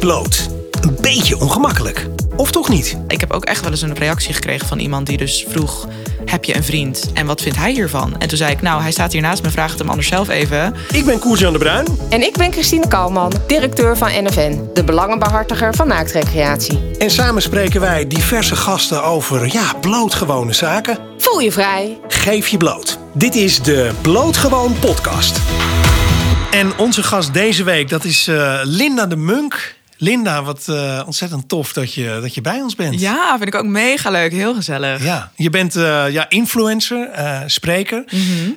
bloot. Een beetje ongemakkelijk. Of toch niet? Ik heb ook echt wel eens een reactie gekregen van iemand die dus vroeg... heb je een vriend en wat vindt hij hiervan? En toen zei ik, nou, hij staat hier naast me, vraag het hem anders zelf even. Ik ben Koers-Jan de Bruin. En ik ben Christine Kalman, directeur van NFN, de belangenbehartiger van naaktrecreatie. En samen spreken wij diverse gasten over, ja, blootgewone zaken. Voel je vrij? Geef je bloot. Dit is de Blootgewoon podcast. En onze gast deze week, dat is eh, Linda de Munk. Linda, wat eh, ontzettend tof dat je, dat je bij ons bent. Ja, vind ik ook mega leuk. Heel gezellig. Ja, je bent eh, ja, influencer, eh, spreker.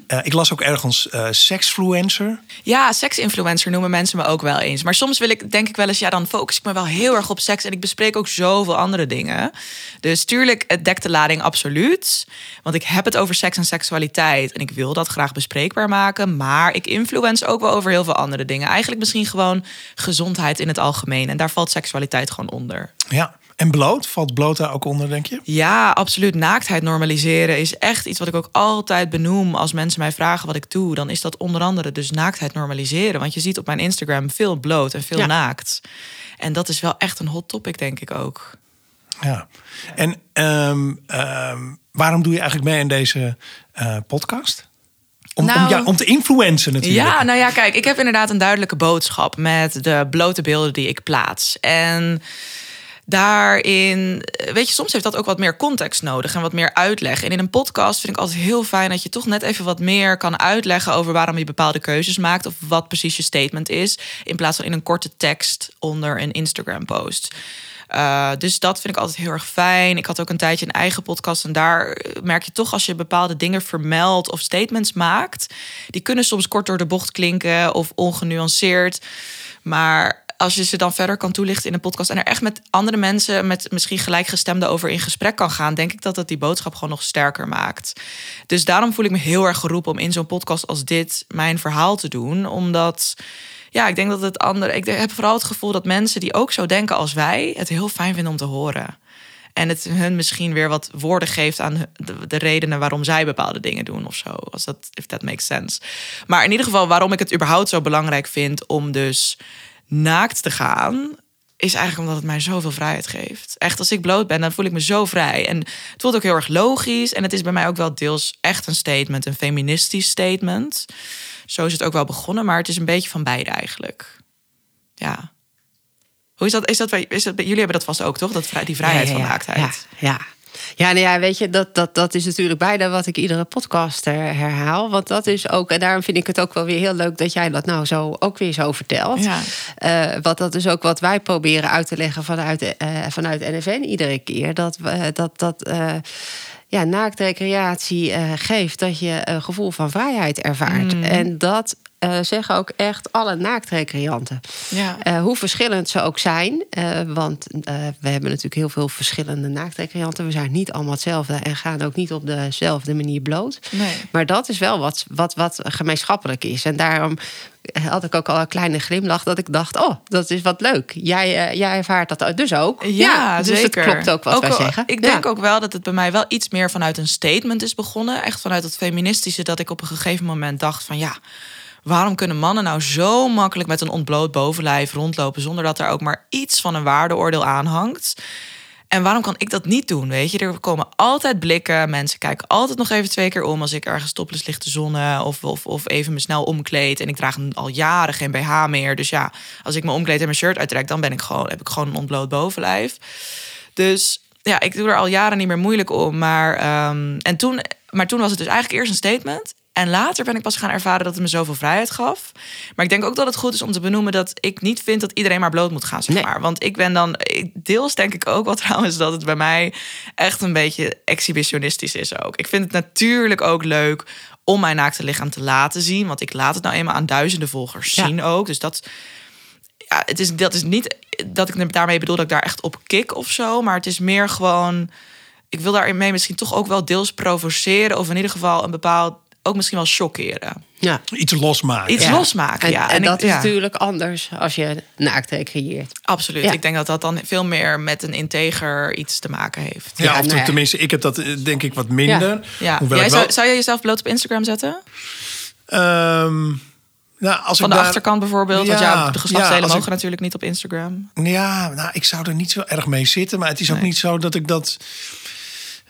Eh, ik las ook ergens sexfluencer. Ja, seksinfluencer noemen mensen me ook wel eens. Maar soms wil ik, denk ik wel eens, ja, dan focus ik me wel heel erg op seks. En ik bespreek ook zoveel andere dingen. Dus tuurlijk, het dekt de lading absoluut. Want ik heb het over seks en seksualiteit. En ik wil dat graag bespreekbaar maken. Maar ik influence ook wel over heel veel andere dingen. Eigenlijk misschien gewoon gezondheid in het algemeen. En daar valt seksualiteit gewoon onder. Ja, en bloot? Valt bloot daar ook onder, denk je? Ja, absoluut. Naaktheid normaliseren is echt iets wat ik ook altijd benoem. Als mensen mij vragen wat ik doe, dan is dat onder andere dus naaktheid normaliseren. Want je ziet op mijn Instagram veel bloot en veel Ja. naakt. En dat is wel echt een hot topic, denk ik ook. Ja. En ehm, ehm, waarom doe je eigenlijk mee in deze eh, podcast? Om, om, Nou- ja, om te influencen natuurlijk. Ja, nou ja, kijk, ik heb inderdaad een duidelijke boodschap met de blote beelden die ik plaats. En daarin, weet je, soms heeft dat ook wat meer context nodig en wat meer uitleg. En in een podcast vind ik altijd heel fijn dat je toch net even wat meer kan uitleggen over waarom je bepaalde keuzes maakt of wat precies je statement is, in plaats van in een korte tekst onder een Instagram-post. Uh, dus dat vind ik altijd heel erg fijn. Ik had ook een tijdje een eigen podcast. En daar merk je toch als je bepaalde dingen vermeldt of statements maakt. Die kunnen soms kort door de bocht klinken of ongenuanceerd. Maar als je ze dan verder kan toelichten in een podcast. en er echt met andere mensen, met misschien gelijkgestemden over in gesprek kan gaan. denk ik dat dat die boodschap gewoon nog sterker maakt. Dus daarom voel ik me heel erg geroepen om in zo'n podcast als dit mijn verhaal te doen. Omdat ja, ik denk dat het andere. Ik heb vooral het gevoel dat mensen die ook zo denken als wij, het heel fijn vinden om te horen. En het hun misschien weer wat woorden geeft aan de, de redenen waarom zij bepaalde dingen doen of zo. Als dat, if that makes sense. Maar in ieder geval, waarom ik het überhaupt zo belangrijk vind om dus naakt te gaan, is eigenlijk omdat het mij zoveel vrijheid geeft. Echt, als ik bloot ben, dan voel ik me zo vrij. En het voelt ook heel erg logisch. En het is bij mij ook wel deels echt een statement, een feministisch statement. Zo is het ook wel begonnen, maar het is een beetje van beide eigenlijk. Ja. Hoe is dat? Is dat, bij- is dat bij- jullie hebben dat vast ook, toch? Dat, die vrijheid Ja, ja, van ja. naaktheid. Ja, ja. Ja, nou ja, weet je, dat, dat, dat is natuurlijk bijna wat ik iedere podcast her- herhaal. Want dat is ook, en daarom vind ik het ook wel weer heel leuk dat jij dat nou zo ook weer zo vertelt. Ja. Eh, want dat is ook wat wij proberen uit te leggen vanuit, eh, vanuit NFN iedere keer. Dat, we- dat, dat eh, ja, naaktrecreatie eh geeft dat je een gevoel van vrijheid ervaart. Mm. En dat eh, zeggen ook echt alle naaktrecreanten. Ja. Eh, hoe verschillend ze ook zijn. eh, want we hebben natuurlijk heel veel verschillende naaktrecreanten. We zijn niet allemaal hetzelfde en gaan ook niet op dezelfde manier bloot. Nee. Maar dat is wel wat, wat, wat gemeenschappelijk is. En daarom had ik ook al een kleine glimlach dat ik dacht... oh, dat is wat leuk. Jij, jij ervaart dat dus ook. Ja, dus zeker. het klopt ook wat wij al- zeggen. Ik denk Ja. ook wel dat het bij mij wel iets meer vanuit een statement is begonnen. Echt vanuit het feministische, dat ik op een gegeven moment dacht van ja. Waarom kunnen mannen nou zo makkelijk met een ontbloot bovenlijf rondlopen zonder dat er ook maar iets van een waardeoordeel aan hangt? En waarom kan ik dat niet doen? Weet je, er komen altijd blikken. Mensen kijken altijd nog even twee keer om als ik ergens topless lig te zonnen. Of, of, of even me snel omkleed. En ik draag al jaren geen BH meer. Dus ja, als ik me omkleed en mijn shirt uittrek, dan ben ik gewoon, heb ik gewoon een ontbloot bovenlijf. Dus ja, ik doe er al jaren niet meer moeilijk om. Maar, ehm, en toen, maar toen was het dus eigenlijk eerst een statement. En later ben ik pas gaan ervaren dat het me zoveel vrijheid gaf. Maar ik denk ook dat het goed is om te benoemen dat ik niet vind dat iedereen maar bloot moet gaan, zeg Nee. maar. Want ik ben dan, deels denk ik ook wel trouwens dat het bij mij echt een beetje exhibitionistisch is ook. Ik vind het natuurlijk ook leuk om mijn naakte lichaam te laten zien. Want ik laat het nou eenmaal aan duizenden volgers Ja. zien ook. Dus dat, ja, het is, dat is niet dat ik daarmee bedoel dat ik daar echt op kik of zo. Maar het is meer gewoon. Ik wil daarmee misschien toch ook wel deels provoceren. Of in ieder geval een bepaald. Ook misschien wel chockeren. Ja. Iets losmaken. Iets Ja. losmaken, En, ja. en ik- dat is ja, natuurlijk anders als je naakt recreëert. Absoluut. Ja. Ik denk dat dat dan veel meer met een integer iets te maken heeft. Ja, Ja, of nou ja. tenminste, ik heb dat eh, denk ik wat minder. Ja. Hoewel Jij ik wel, zou, zou je jezelf bloot op Instagram zetten? Ehm, Nou, als Van ik de daar- achterkant bijvoorbeeld. want Ja, ja, de geslachtsdelen ja, mogen ik- natuurlijk niet op Instagram. Ja, nou, ik zou er niet zo erg mee zitten. Maar het is ook Nee. niet zo dat ik dat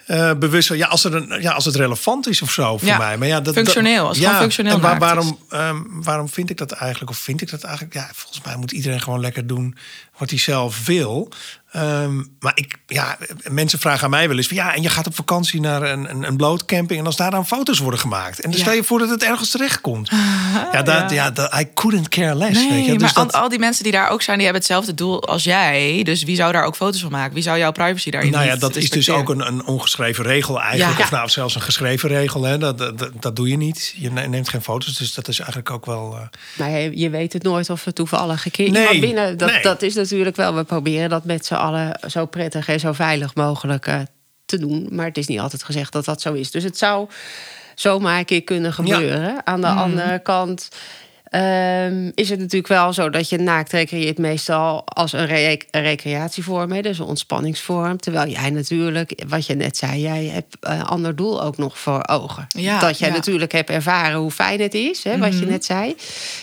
eh, bewust... Ja als, er een, ja, als het relevant is of zo voor Ja, mij. Maar ja, dat, functioneel, als het gewoon functioneel en waar- waarom, ehm, waarom vind ik dat eigenlijk? Of vind ik dat eigenlijk? Ja, volgens mij moet iedereen gewoon lekker doen wat hij zelf wil. Ehm, maar ik, ja, mensen vragen aan mij wel eens... Van, ja, en je gaat op vakantie naar een, een, een blootcamping... en als daar dan foto's worden gemaakt. En dan Ja. stel je voor dat het ergens terecht komt. ja, dat, ja. ja. dat, I couldn't care less. Nee, weet je? maar Dus al, dat, al die mensen die daar ook zijn, die hebben hetzelfde doel als jij. Dus wie zou daar ook foto's van maken? Wie zou jouw privacy daarin Nou ja, dat is dus ook een, een ongeschreven regel eigenlijk. Ja. Of nou, zelfs een geschreven regel. Hè? Dat, dat, dat doe je niet. Je ne- neemt geen foto's. Dus dat is eigenlijk ook wel... eh, Maar je, je weet het nooit of er toevallig een keer Nee, iemand binnen... Dat, nee. dat is natuurlijk wel, we proberen dat met z'n allen zo prettig en zo veilig mogelijk eh, te doen. Maar het is niet altijd gezegd dat dat zo is. Dus het zou zomaar een keer kunnen gebeuren. Aan de andere kant ehm, is het natuurlijk wel zo dat je naakt recreëert meestal als een, re- een recreatievorm, hè, dus een ontspanningsvorm. Terwijl jij natuurlijk, wat je net zei, jij hebt een ander doel ook nog voor ogen. Ja, dat jij ja. natuurlijk hebt ervaren hoe fijn het is, hè, wat je net zei.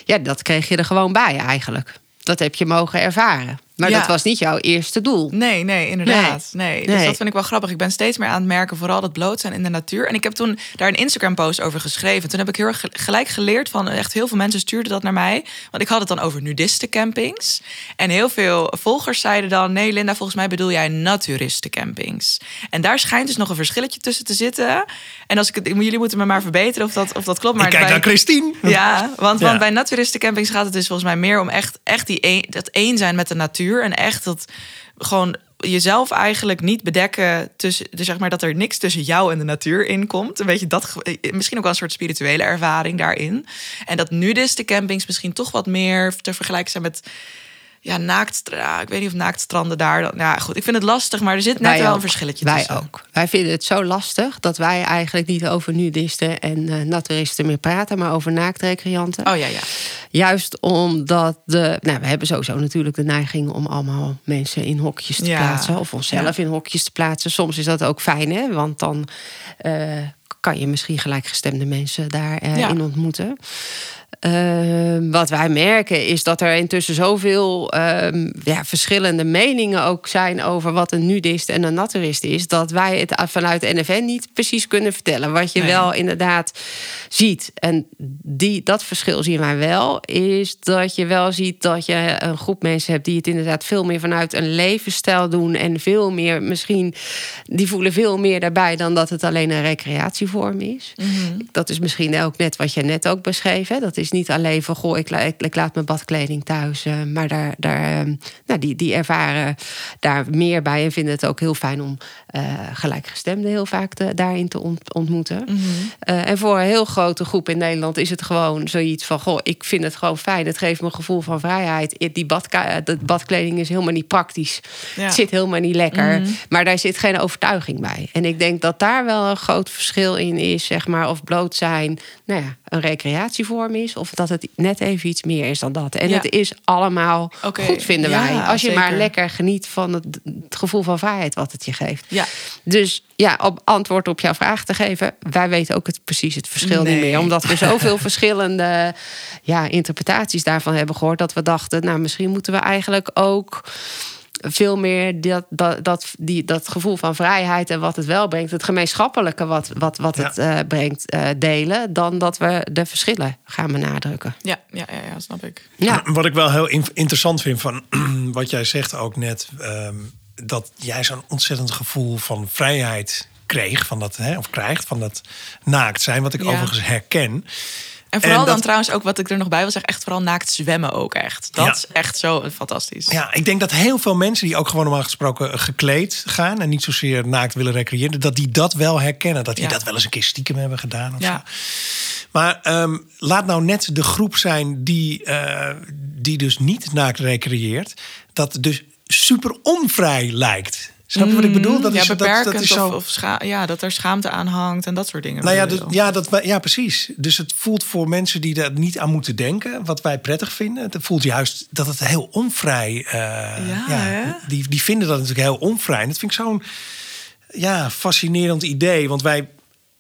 Ja, dat kreeg je er gewoon bij eigenlijk. Dat heb je mogen ervaren. Maar Ja. dat was niet jouw eerste doel. Nee, nee, inderdaad. Nee. Dus Nee. dat vind ik wel grappig. Ik ben steeds meer aan het merken, vooral dat bloot zijn in de natuur. En ik heb toen daar een Instagram-post over geschreven. Toen heb ik heel erg ge- gelijk geleerd van echt heel veel mensen stuurden dat naar mij. Want ik had het dan over nudistencampings. En heel veel volgers zeiden dan: Nee, Linda, volgens mij bedoel jij naturistencampings. En daar schijnt dus nog een verschilletje tussen te zitten. En als ik het, jullie moeten me maar verbeteren of dat, of dat klopt. Maar ik kijk bij- naar Christine. ja, want, Ja. want bij naturistencampings gaat het dus volgens mij meer om echt, echt die een, dat één zijn met de natuur. En echt dat gewoon jezelf eigenlijk niet bedekken tussen, dus zeg maar dat er niks tussen jou en de natuur in komt. Een beetje dat, eh, misschien ook wel een soort spirituele ervaring daarin. En dat nudistencampings misschien toch wat meer te vergelijken zijn met ja, naaktstranden. Ik weet niet of naaktstranden daar dan. Ja, goed, ik vind het lastig, maar er zit net Wij wel ook. een verschilletje Wij tussen. ook. Wij vinden het zo lastig dat wij eigenlijk niet over nudisten en eh, naturisten meer praten, maar over naaktrecreanten. Oh ja, ja. Juist omdat de. Nou, we hebben sowieso natuurlijk de neiging om allemaal mensen in hokjes te Ja. plaatsen. Of onszelf in hokjes te plaatsen. Soms is dat ook fijn, hè? Want dan eh, kan je misschien gelijkgestemde mensen daarin Ja. in ontmoeten. Ehm, wat wij merken is dat er intussen zoveel ehm, ja, verschillende meningen ook zijn over wat een nudist en een naturist is, dat wij het vanuit de NFN niet precies kunnen vertellen. Wat je Nee. wel inderdaad ziet, en die, dat verschil zien wij wel, is dat je wel ziet dat je een groep mensen hebt die het inderdaad veel meer vanuit een levensstijl doen en veel meer misschien, die voelen veel meer daarbij dan dat het alleen een recreatievorm is. Dat is misschien ook net wat je net ook beschreef. Hè? Dat is niet alleen van goh, ik, la- ik, ik laat mijn badkleding thuis. eh, maar daar, daar, eh, nou, die, die ervaren daar meer bij en vinden het ook heel fijn om eh, gelijkgestemden heel vaak te- daarin te ont- ontmoeten. Eh, en voor een heel grote groep in Nederland is het gewoon zoiets van: goh, ik vind het gewoon fijn. Het geeft me een gevoel van vrijheid. Die badka- badkleding is helemaal niet praktisch. Ja. Het zit helemaal niet lekker. Maar daar zit geen overtuiging bij. En ik denk dat daar wel een groot verschil in is, zeg maar, of bloot zijn, nou ja, een recreatievorm is, of dat het net even iets meer is dan dat. En Ja. het is allemaal goed, vinden ja, wij. Als je maar lekker geniet van het, het gevoel van vrijheid wat het je geeft. Ja. Dus ja, op antwoord op jouw vraag te geven, wij weten ook het, precies het verschil Nee. niet meer. Omdat we zoveel verschillende ja, interpretaties daarvan hebben gehoord, dat we dachten, nou, misschien moeten we eigenlijk ook veel meer dat, dat, dat, die, dat gevoel van vrijheid en wat het wel brengt, het gemeenschappelijke wat, wat, wat Ja. het eh, brengt, eh, delen, dan dat we de verschillen gaan benadrukken. Ja, ja, ja, ja, snap ik. Ja, Wat ik wel heel in- interessant vind van wat jij zegt ook net, ehm, dat jij zo'n ontzettend gevoel van vrijheid kreeg, van dat, hè, of krijgt, van dat naakt zijn, wat ik Ja. overigens herken. En vooral En dan trouwens ook wat ik er nog bij wil zeggen, echt vooral naakt zwemmen ook echt. Dat Ja. is echt zo fantastisch. Ja, ik denk dat heel veel mensen die ook gewoon normaal gesproken gekleed gaan en niet zozeer naakt willen recreëren, dat die dat wel herkennen. Dat die Ja. dat wel eens een keer stiekem hebben gedaan. Of Ja. zo. Maar ehm, laat nou net de groep zijn die, eh, die dus niet naakt recreëert, dat dus super onvrij lijkt. Snap je wat ik bedoel? Dat Mm, ja, is, dat, beperkend dat is zo. of, of scha- ja, dat er schaamte aan hangt en dat soort dingen. Nou ja, dus, ja, dat, ja, precies. Dus het voelt voor mensen die daar niet aan moeten denken, wat wij prettig vinden. Het voelt juist dat het heel onvrij. eh, Ja, hè? die, die vinden dat natuurlijk heel onvrij. En dat vind ik zo'n ja, fascinerend idee. Want wij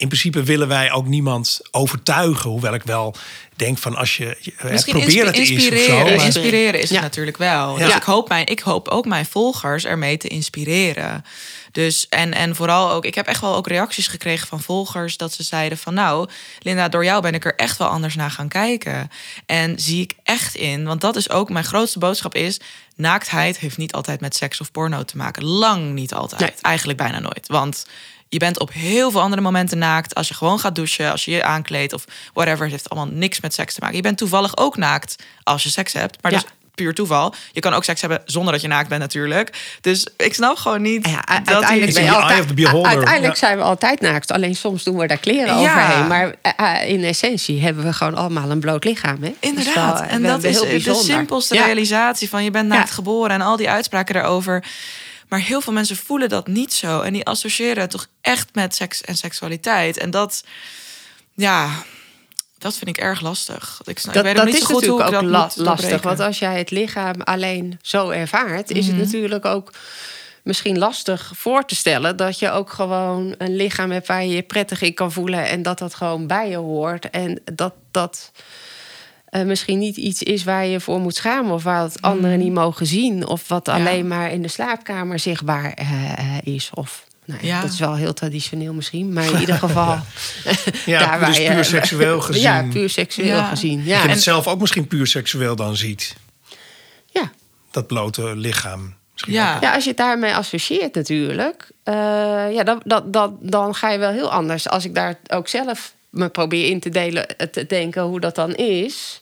in principe willen wij ook niemand overtuigen. Hoewel ik wel denk van als je eh, Misschien probeer het of inspireren. zo. maar- Inspireren is het natuurlijk wel. Ja. Dus ik hoop, mijn, ik hoop ook mijn volgers ermee te inspireren. Dus en, en vooral ook, ik heb echt wel ook reacties gekregen van volgers dat ze zeiden van nou, Linda, door jou ben ik er echt wel anders naar gaan kijken. En zie ik echt in, want dat is ook mijn grootste boodschap is, naaktheid heeft niet altijd met seks of porno te maken. Lang niet altijd. Nee. Eigenlijk bijna nooit. Want je bent op heel veel andere momenten naakt. Als je gewoon gaat douchen, als je je aankleedt of whatever. Het heeft allemaal niks met seks te maken. Je bent toevallig ook naakt als je seks hebt. Maar Ja. dat is puur toeval. Je kan ook seks hebben zonder dat je naakt bent natuurlijk. Dus ik snap gewoon niet Ja, dat uiteindelijk, die- ben je the eye altijd, uiteindelijk Ja. zijn we altijd naakt. Alleen soms doen we daar kleren Ja. overheen. Maar eh, in essentie hebben we gewoon allemaal een bloot lichaam. Hè? Inderdaad. Dat is wel, en dat is heel de simpelste Ja. realisatie van je bent naakt Ja. geboren en al die uitspraken daarover. Maar heel veel mensen voelen dat niet zo. En die associëren het toch echt met seks en seksualiteit. En dat, ja, dat vind ik erg lastig. Ik, snap, Dat, ik weet dat niet is zo goed hoe natuurlijk ik ook dat la- moet lastig. Want als jij het lichaam alleen zo ervaart, is het Mhm. natuurlijk ook misschien lastig voor te stellen dat je ook gewoon een lichaam hebt waar je je prettig in kan voelen en dat dat gewoon bij je hoort. En dat dat eh, misschien niet iets is waar je voor moet schamen of waar het anderen niet mogen zien of wat Mhm. Ja. alleen maar in de slaapkamer zichtbaar eh, is. Of nou ja, dat is wel heel traditioneel misschien, maar in ieder geval. Ja, dus je- puur seksueel gezien. Ja, puur seksueel Ja. gezien. Dat Ja, je en, het zelf ook misschien puur seksueel dan ziet. ja. Dat blote lichaam. Misschien Ja. Ja, als je het daarmee associeert natuurlijk, eh, ja, dan, dan, dan, dan ga je wel heel anders. Als ik daar ook zelf me probeer in te delen, eh, te denken hoe dat dan is.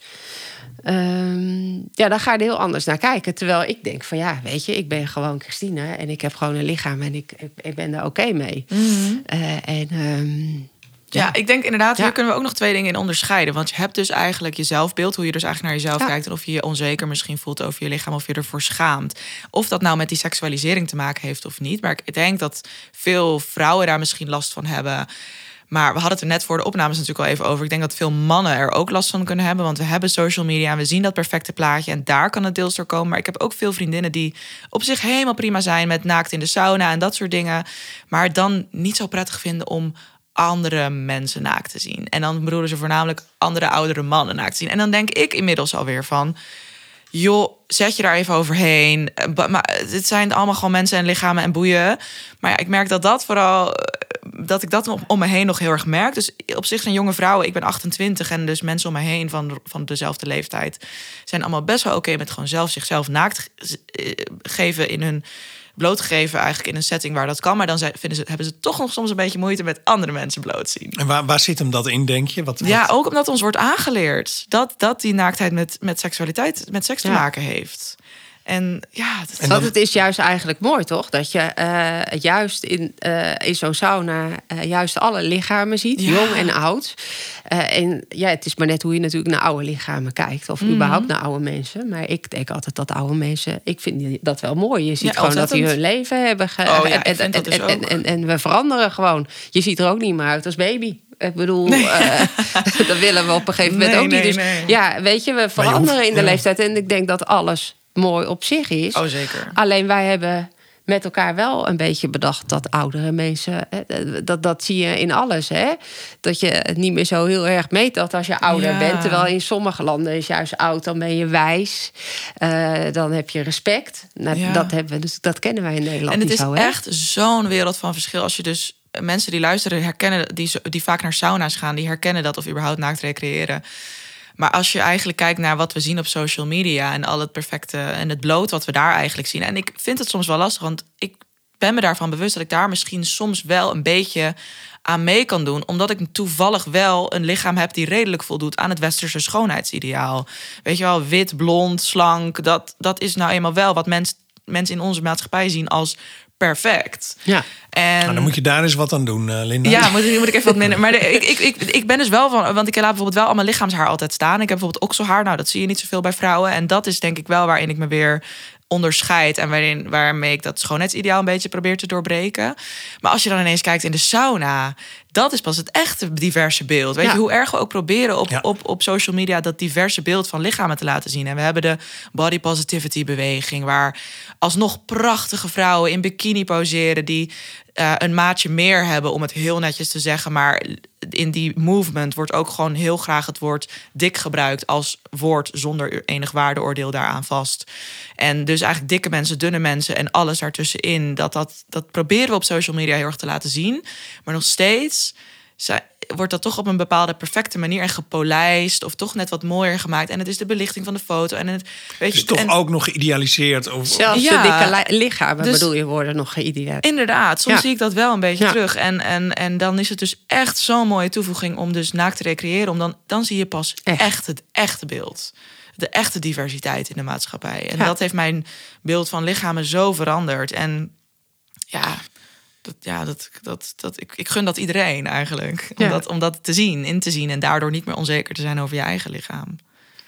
ehm, ja, dan ga je er heel anders naar kijken. Terwijl ik denk van ja, weet je, ik ben gewoon Christine en ik heb gewoon een lichaam en ik, ik, ik ben daar oké mee. Eh, en ehm, Ja, ik denk inderdaad, Ja. hier kunnen we ook nog twee dingen in onderscheiden. Want je hebt dus eigenlijk je zelfbeeld, hoe je dus eigenlijk naar jezelf Ja. kijkt. En of je je onzeker misschien voelt over je lichaam, of je ervoor schaamt. Of dat nou met die seksualisering te maken heeft of niet. Maar ik denk dat veel vrouwen daar misschien last van hebben. Maar we hadden het er net voor de opnames natuurlijk al even over. Ik denk dat veel mannen er ook last van kunnen hebben. Want we hebben social media en we zien dat perfecte plaatje. En daar kan het deels door komen. Maar ik heb ook veel vriendinnen die op zich helemaal prima zijn met naakt in de sauna en dat soort dingen. Maar dan niet zo prettig vinden om andere mensen naakt te zien. En dan bedoelen ze voornamelijk andere oudere mannen naakt te zien. En dan denk ik inmiddels alweer van... joh, zet je daar even overheen. Eh, Maar het zijn allemaal gewoon mensen en lichamen en boeien. Maar ja, ik merk dat dat vooral... dat ik dat om, om me heen nog heel erg merk. Dus op zich zijn jonge vrouwen... ik ben 28 en dus mensen om me heen van, van dezelfde leeftijd... zijn allemaal best wel oké met gewoon zelf zichzelf naakt eh, geven in hun blootgegeven eigenlijk in een setting waar dat kan. Maar dan zijn, vinden ze, hebben ze toch nog soms een beetje moeite met andere mensen bloot zien. En waar, waar zit hem dat in, denk je? Wat, Ja, ook omdat ons wordt aangeleerd dat, dat die naaktheid met, met seksualiteit, met seks te maken heeft. En ja, dat, En Want dan- het is juist eigenlijk mooi, toch? Dat je eh, juist in, eh, in zo'n sauna eh, juist alle lichamen ziet, Ja. jong en oud. Eh, en ja, het is maar net hoe je natuurlijk naar oude lichamen kijkt. Of Mhm. überhaupt naar oude mensen. Maar ik denk altijd dat oude mensen... Ik vind die- dat wel mooi. Je ziet Ja, gewoon dat die hun leven hebben. Ge- Oh ja, en, dat en, dus en, ook. en, en we veranderen gewoon. Je ziet er ook niet meer uit als baby. Ik bedoel, eh, dat willen we op een gegeven moment Nee, ook niet. nee, Dus nee. ja, weet je, we hoeft- veranderen in de ja. leeftijd. En ik denk dat alles mooi op zich is. oh zeker. Alleen wij hebben met elkaar wel een beetje bedacht dat oudere mensen, hè, dat, dat zie je in alles, hè? dat je het niet meer zo heel erg meetelt als je ouder Ja. bent. Terwijl in sommige landen is juist oud, dan ben je wijs, Eh, dan heb je respect. Nou, Ja. Dat, hebben we, dus dat kennen wij in Nederland En het is zo. Echt zo'n wereld van verschil. Als je dus mensen die luisteren herkennen, die, die vaak naar sauna's gaan, die herkennen dat of überhaupt naakt recreëren. Maar als je eigenlijk kijkt naar wat we zien op social media en al het perfecte en het bloot wat we daar eigenlijk zien. En ik vind het soms wel lastig, want ik ben me daarvan bewust dat ik daar misschien soms wel een beetje aan mee kan doen. Omdat ik toevallig wel een lichaam heb die redelijk voldoet aan het westerse schoonheidsideaal. Weet je wel, wit, blond, slank. Dat, dat is nou eenmaal wel wat mens, mensen in onze maatschappij zien als perfect. Ja. En Nou, dan moet je daar eens wat aan doen, eh, Linda. ja, moet, ik- moet ik even wat minder. Maar de- ik, ik, ik, ik ben dus wel van, want ik laat bijvoorbeeld wel al mijn lichaamshaar altijd staan. Ik heb bijvoorbeeld okselhaar. Nou, dat zie je niet zoveel bij vrouwen. En dat is denk ik wel waarin ik me weer onderscheid en waarin, waarmee ik dat schoonheidsideaal een beetje probeer te doorbreken. Maar als je dan ineens kijkt in de sauna, dat is pas het echte diverse beeld. Weet Ja. je, hoe erg we ook proberen op, Ja. op, op social media dat diverse beeld van lichamen te laten zien. En we hebben de body positivity beweging, waar alsnog prachtige vrouwen in bikini poseren die eh, een maatje meer hebben, om het heel netjes te zeggen. Maar in die movement wordt ook gewoon heel graag het woord dik gebruikt als woord zonder enig waardeoordeel daaraan vast. En dus eigenlijk dikke mensen, dunne mensen en alles daartussenin. Dat, dat, dat proberen we op social media heel erg te laten zien. Maar nog steeds wordt dat toch op een bepaalde perfecte manier en gepolijst of toch net wat mooier gemaakt. En het is de belichting van de foto en het weet is je toch en, ook nog geïdealiseerd. Of, Zelfs Ja. de dikke li- lichamen Dus- bedoel je worden nog geïdealiseerd. Inderdaad, soms Ja. zie ik dat wel een beetje Ja. terug. En, en, en dan is het dus echt zo'n mooie toevoeging om dus naakt te recreëren. Om dan, dan zie je pas Echt. echt. het echte beeld. De echte diversiteit in de maatschappij. En Ja. dat heeft mijn beeld van lichamen zo veranderd. En ja, dat, ja dat, dat, dat, ik, ik gun dat iedereen eigenlijk. Om, Ja. dat, om dat te zien, in te zien. En daardoor niet meer onzeker te zijn over je eigen lichaam.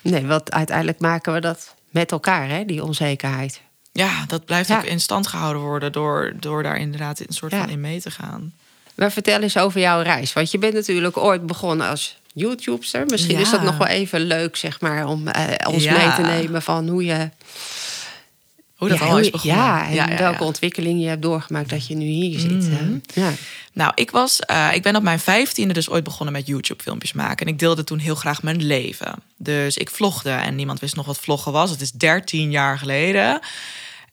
Nee, want uiteindelijk maken we dat met elkaar, hè, die onzekerheid. Ja, dat blijft Ja. ook in stand gehouden worden door, door daar inderdaad een soort Ja. van in mee te gaan. Maar vertel eens over jouw reis. Want je bent natuurlijk ooit begonnen als YouTuber. Misschien is dat nog wel even leuk, zeg maar, om eh, ons mee te nemen van hoe je. Hoe dat ja, al hoe is je- begonnen. Ja, en Ja, welke ontwikkeling je hebt doorgemaakt dat je nu hier zit. Mhm. Ja. Nou, ik, was, eh, ik ben op mijn vijftiende dus ooit begonnen met YouTube-filmpjes maken. En ik deelde toen heel graag mijn leven. Dus ik vlogde en niemand wist nog wat vloggen was. Het is 13 jaar geleden.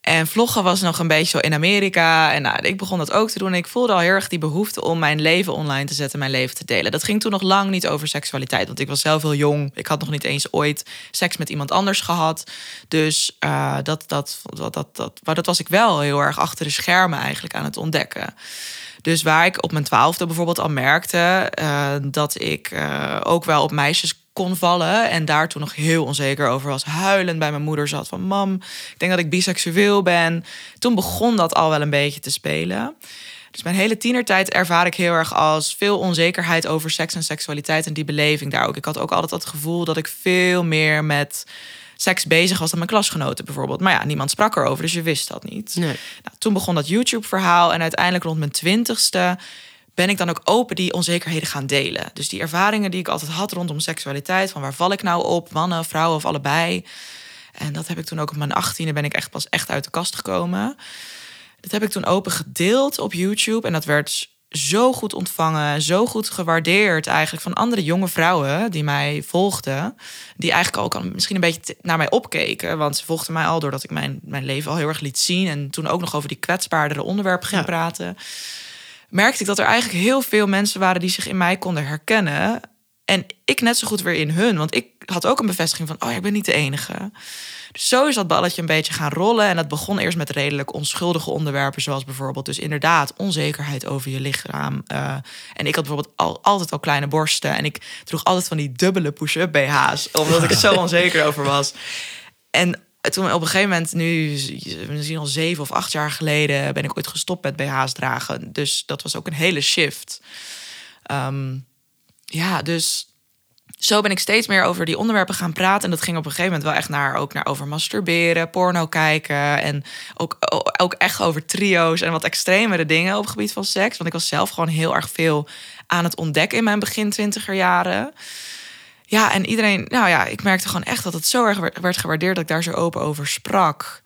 En vloggen was nog een beetje zo in Amerika. En nou, ik begon dat ook te doen. En ik voelde al heel erg die behoefte om mijn leven online te zetten, mijn leven te delen. Dat ging toen nog lang niet over seksualiteit. Want ik was zelf heel jong. Ik had nog niet eens ooit seks met iemand anders gehad. Dus eh, dat, dat, dat, dat, dat, was ik wel heel erg achter de schermen eigenlijk aan het ontdekken. Dus waar ik op mijn twaalfde bijvoorbeeld al merkte eh, dat ik eh, ook wel op meisjes kon vallen. En daar toen nog heel onzeker over was. Huilend bij mijn moeder zat van... mam, ik denk dat ik biseksueel ben. Toen begon dat al wel een beetje te spelen. Dus mijn hele tienertijd ervaar ik heel erg als veel onzekerheid over seks en seksualiteit en die beleving daar ook. Ik had ook altijd het gevoel dat ik veel meer met seks bezig was dan mijn klasgenoten bijvoorbeeld. Maar ja, niemand sprak erover, dus je wist dat niet. Nee. Nou, toen begon dat YouTube-verhaal en uiteindelijk rond mijn twintigste ben ik dan ook open die onzekerheden gaan delen. Dus die ervaringen die ik altijd had rondom seksualiteit, van waar val ik nou op, mannen, vrouwen of allebei. En dat heb ik toen ook op mijn achttiende ben ik echt pas echt uit de kast gekomen. Dat heb ik toen open gedeeld op YouTube en dat werd zo goed ontvangen, zo goed gewaardeerd eigenlijk van andere jonge vrouwen die mij volgden, die eigenlijk ook al misschien een beetje naar mij opkeken, want ze volgden mij al doordat ik mijn, mijn leven al heel erg liet zien en toen ook nog over die kwetsbaardere onderwerpen ging Ja. praten, merkte ik dat er eigenlijk heel veel mensen waren die zich in mij konden herkennen en ik net zo goed weer in hun, want ik had ook een bevestiging van, oh ja, ik ben niet de enige. Dus zo is dat balletje een beetje gaan rollen. En dat begon eerst met redelijk onschuldige onderwerpen, zoals bijvoorbeeld dus inderdaad onzekerheid over je lichaam. Eh, en ik had bijvoorbeeld al, altijd al kleine borsten en ik droeg altijd van die dubbele push-up BH's, omdat ik er zo onzeker over was. En toen op een gegeven moment, nu misschien al zeven of acht jaar geleden, ben ik ooit gestopt met BH's dragen. Dus dat was ook een hele shift. Ehm, ja, dus zo ben ik steeds meer over die onderwerpen gaan praten. En dat ging op een gegeven moment wel echt naar, ook naar over masturberen, porno kijken. En ook, ook echt over trio's en wat extremere dingen op het gebied van seks. Want ik was zelf gewoon heel erg veel aan het ontdekken in mijn begin twintiger jaren. Ja, en iedereen, nou ja, ik merkte gewoon echt dat het zo erg werd- werd gewaardeerd dat ik daar zo open over sprak.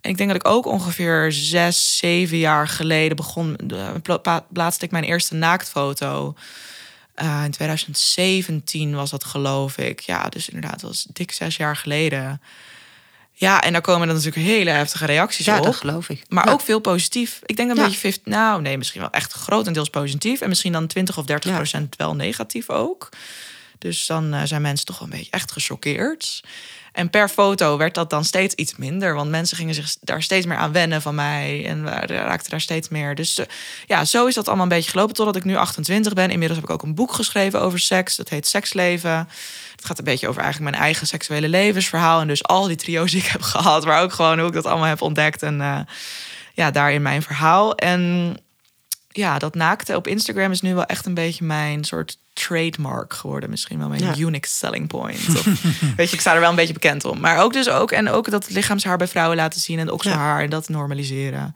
En ik denk dat ik ook ongeveer zes, zeven jaar geleden begon, pla- pla- plaatste ik mijn eerste naaktfoto. Eh, in 2017 was dat, geloof ik. Ja, dus inderdaad, dat was dik zes jaar geleden. Ja, en daar komen dan natuurlijk hele heftige reacties Ja, op. dat geloof ik. Maar Ja. ook veel positief. Ik denk een Ja. beetje 50, nou nee, misschien wel echt grotendeels positief. En misschien dan 20 of 30 Ja. procent wel negatief ook. Dus dan eh, zijn mensen toch wel een beetje echt gechoqueerd. En per foto werd dat dan steeds iets minder. Want mensen gingen zich daar steeds meer aan wennen van mij. En raakten daar steeds meer. Dus eh, ja, zo is dat allemaal een beetje gelopen. Totdat ik nu 28 ben. Inmiddels heb ik ook een boek geschreven over seks. Dat heet Seksleven. Het gaat een beetje over eigenlijk mijn eigen seksuele levensverhaal. En dus al die trio's die ik heb gehad. Maar ook gewoon hoe ik dat allemaal heb ontdekt. En eh, ja, daarin mijn verhaal. En ja, dat naakte op Instagram is nu wel echt een beetje mijn soort trademark geworden. Misschien wel mijn Ja. unique selling point. Of, weet je, ik sta er wel een beetje bekend om. Maar ook dus ook, en ook dat lichaamshaar bij vrouwen laten zien en okselhaar en dat normaliseren.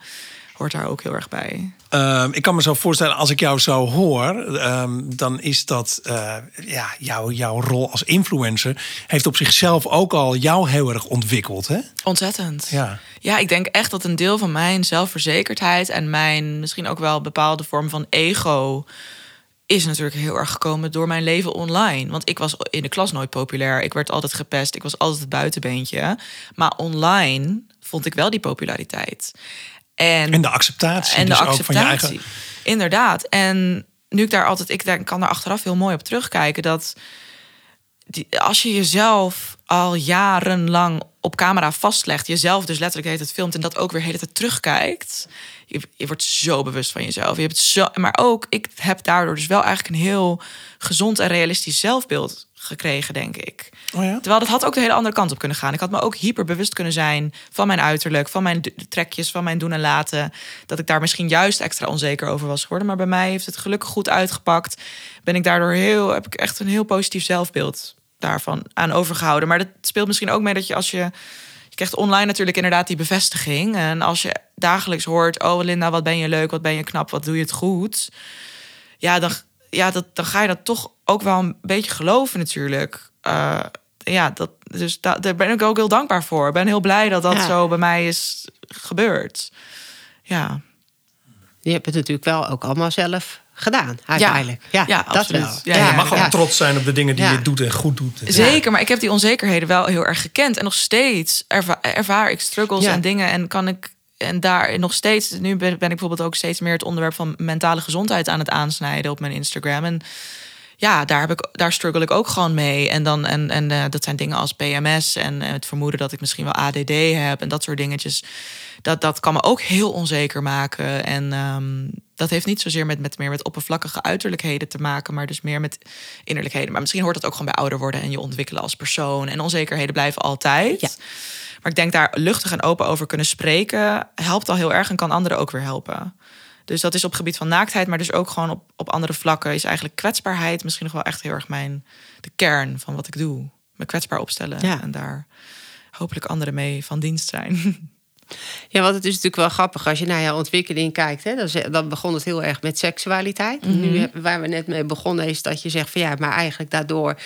Hoort daar ook heel erg bij. Ehm, ik kan me zo voorstellen, als ik jou zo hoor, ehm, dan is dat eh, ja, jouw, jouw rol als influencer heeft op zichzelf ook al jou heel erg ontwikkeld. Hè? Ontzettend. Ja. Ja, ik denk echt dat een deel van mijn zelfverzekerdheid en mijn misschien ook wel bepaalde vorm van ego is natuurlijk heel erg gekomen door mijn leven online. Want ik was in de klas nooit populair. Ik werd altijd gepest. Ik was altijd het buitenbeentje. Maar online vond ik wel die populariteit. En, En de acceptatie. en de dus acceptatie. ook van je eigen. Inderdaad. En nu ik daar altijd, ik daar- kan daar achteraf heel mooi op terugkijken dat die, als je jezelf al jarenlang op camera vastlegt, jezelf dus letterlijk de tijd filmt en dat ook weer de hele tijd terugkijkt, je, je wordt zo bewust van jezelf. Je hebt zo, maar ook ik heb daardoor dus wel eigenlijk een heel gezond en realistisch zelfbeeld gekregen, denk ik. Oh ja? Terwijl dat had ook de hele andere kant op kunnen gaan. Ik had me ook hyperbewust kunnen zijn van mijn uiterlijk, van mijn trekjes, van mijn doen en laten. Dat ik daar misschien juist extra onzeker over was geworden. Maar bij mij heeft het gelukkig goed uitgepakt. Ben ik daardoor heel, heb ik echt een heel positief zelfbeeld daarvan aan overgehouden. Maar dat speelt misschien ook mee dat je als je. Je krijgt online natuurlijk inderdaad die bevestiging. En als je dagelijks hoort: Oh, Linda, wat ben je leuk, wat ben je knap, wat doe je het goed. Ja, dan, ja dat, dan ga je dat toch ook wel een beetje geloven, natuurlijk. Eh, ja, dat, dus da- daar ben ik ook heel dankbaar voor. Ik ben heel blij dat dat Ja. zo bij mij is gebeurd. Ja, Je hebt het natuurlijk wel ook allemaal zelf gedaan, uiteindelijk. Ja, Ja, dat absoluut. wel. Ja, Ja, ja, je mag ook ja. trots zijn op de dingen die Ja. je doet en goed doet. Zeker, maar ik heb die onzekerheden wel heel erg gekend. En nog steeds erva- ervaar ik struggles Ja. en dingen. En kan ik. En daar nog steeds. Nu ben, ik bijvoorbeeld ook steeds meer het onderwerp van mentale gezondheid aan het aansnijden op mijn Instagram. En ja, daar, heb ik, daar struggle ik ook gewoon mee. En, dan, en, en eh, dat zijn dingen als PMS en eh, het vermoeden dat ik misschien wel ADD heb en dat soort dingetjes. Dat, dat kan me ook heel onzeker maken. En ehm, dat heeft niet zozeer met, met meer met oppervlakkige uiterlijkheden te maken, maar dus meer met innerlijkheden. Maar misschien hoort dat ook gewoon bij ouder worden en je ontwikkelen als persoon. En onzekerheden blijven altijd. Ja. Maar ik denk daar luchtig en open over kunnen spreken helpt al heel erg en kan anderen ook weer helpen. Dus dat is op het gebied van naaktheid, maar dus ook gewoon op, op andere vlakken is eigenlijk kwetsbaarheid misschien nog wel echt heel erg mijn de kern van wat ik doe. Me kwetsbaar opstellen Ja. en daar hopelijk anderen mee van dienst zijn. Ja, want het is natuurlijk wel grappig als je naar jouw ontwikkeling kijkt. Hè, dan, dan begon het heel erg met seksualiteit. Nu, heb- waar we net mee begonnen, is dat je zegt van ja, maar eigenlijk daardoor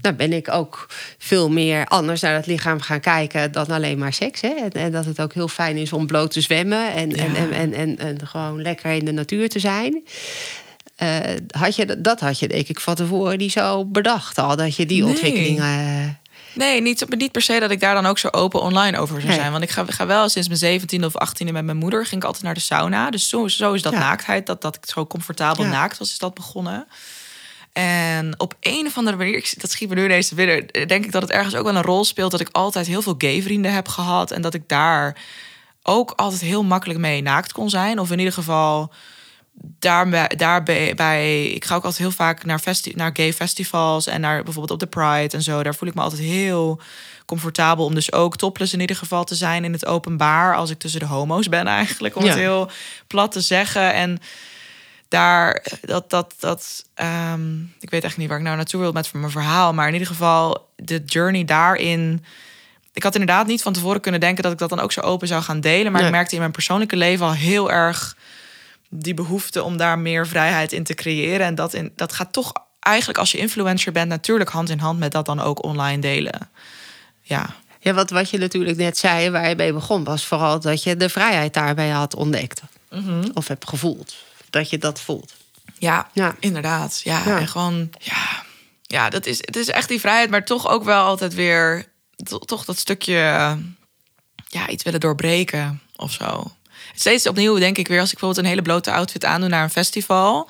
nou, ben ik ook veel meer anders naar het lichaam gaan kijken dan alleen maar seks. Hè? En, en dat het ook heel fijn is om bloot te zwemmen en, en, Ja. en, en, en, en gewoon lekker in de natuur te zijn. Eh, had je, dat had je denk ik van tevoren niet zo bedacht al, dat je die Nee. ontwikkeling... eh, Nee, niet, niet per se dat ik daar dan ook zo open online over zou Nee. zijn. Want ik ga, ga wel sinds mijn 17e of 18e met mijn moeder ging ik altijd naar de sauna. Dus zo, zo is dat Ja. naaktheid, dat, dat ik zo comfortabel Ja. naakt was, is dat begonnen. En op een of andere manier, dat schiet me nu ineens te binnen, denk ik dat het ergens ook wel een rol speelt dat ik altijd heel veel gay vrienden heb gehad. En dat ik daar ook altijd heel makkelijk mee naakt kon zijn. Of in ieder geval daarbij, daarbij bij, ik ga ook altijd heel vaak naar, naar gay festivals en naar bijvoorbeeld op de Pride en zo. Daar voel ik me altijd heel comfortabel om dus ook topless in ieder geval te zijn in het openbaar als ik tussen de homo's ben eigenlijk, om Ja. het heel plat te zeggen. En daar, dat, dat, dat, ehm, ik weet echt niet waar ik nou naartoe wil met mijn verhaal, maar in ieder geval de journey daarin. Ik had inderdaad niet van tevoren kunnen denken dat ik dat dan ook zo open zou gaan delen, maar Nee. ik merkte in mijn persoonlijke leven al heel erg die behoefte om daar meer vrijheid in te creëren. En dat, in, dat gaat toch eigenlijk als je influencer bent, natuurlijk hand in hand met dat dan ook online delen. Ja, Ja, wat, wat je natuurlijk net zei, waar je mee begon, was vooral dat je de vrijheid daarbij had ontdekt. Of hebt gevoeld. Dat je dat voelt. ja, Ja. inderdaad. Ja, Ja. en gewoon, ja, ja dat is, het is echt die vrijheid, maar toch ook wel altijd weer, to- toch dat stukje, ja, iets willen doorbreken of zo. Steeds opnieuw denk ik weer, als ik bijvoorbeeld een hele blote outfit aandoe naar een festival,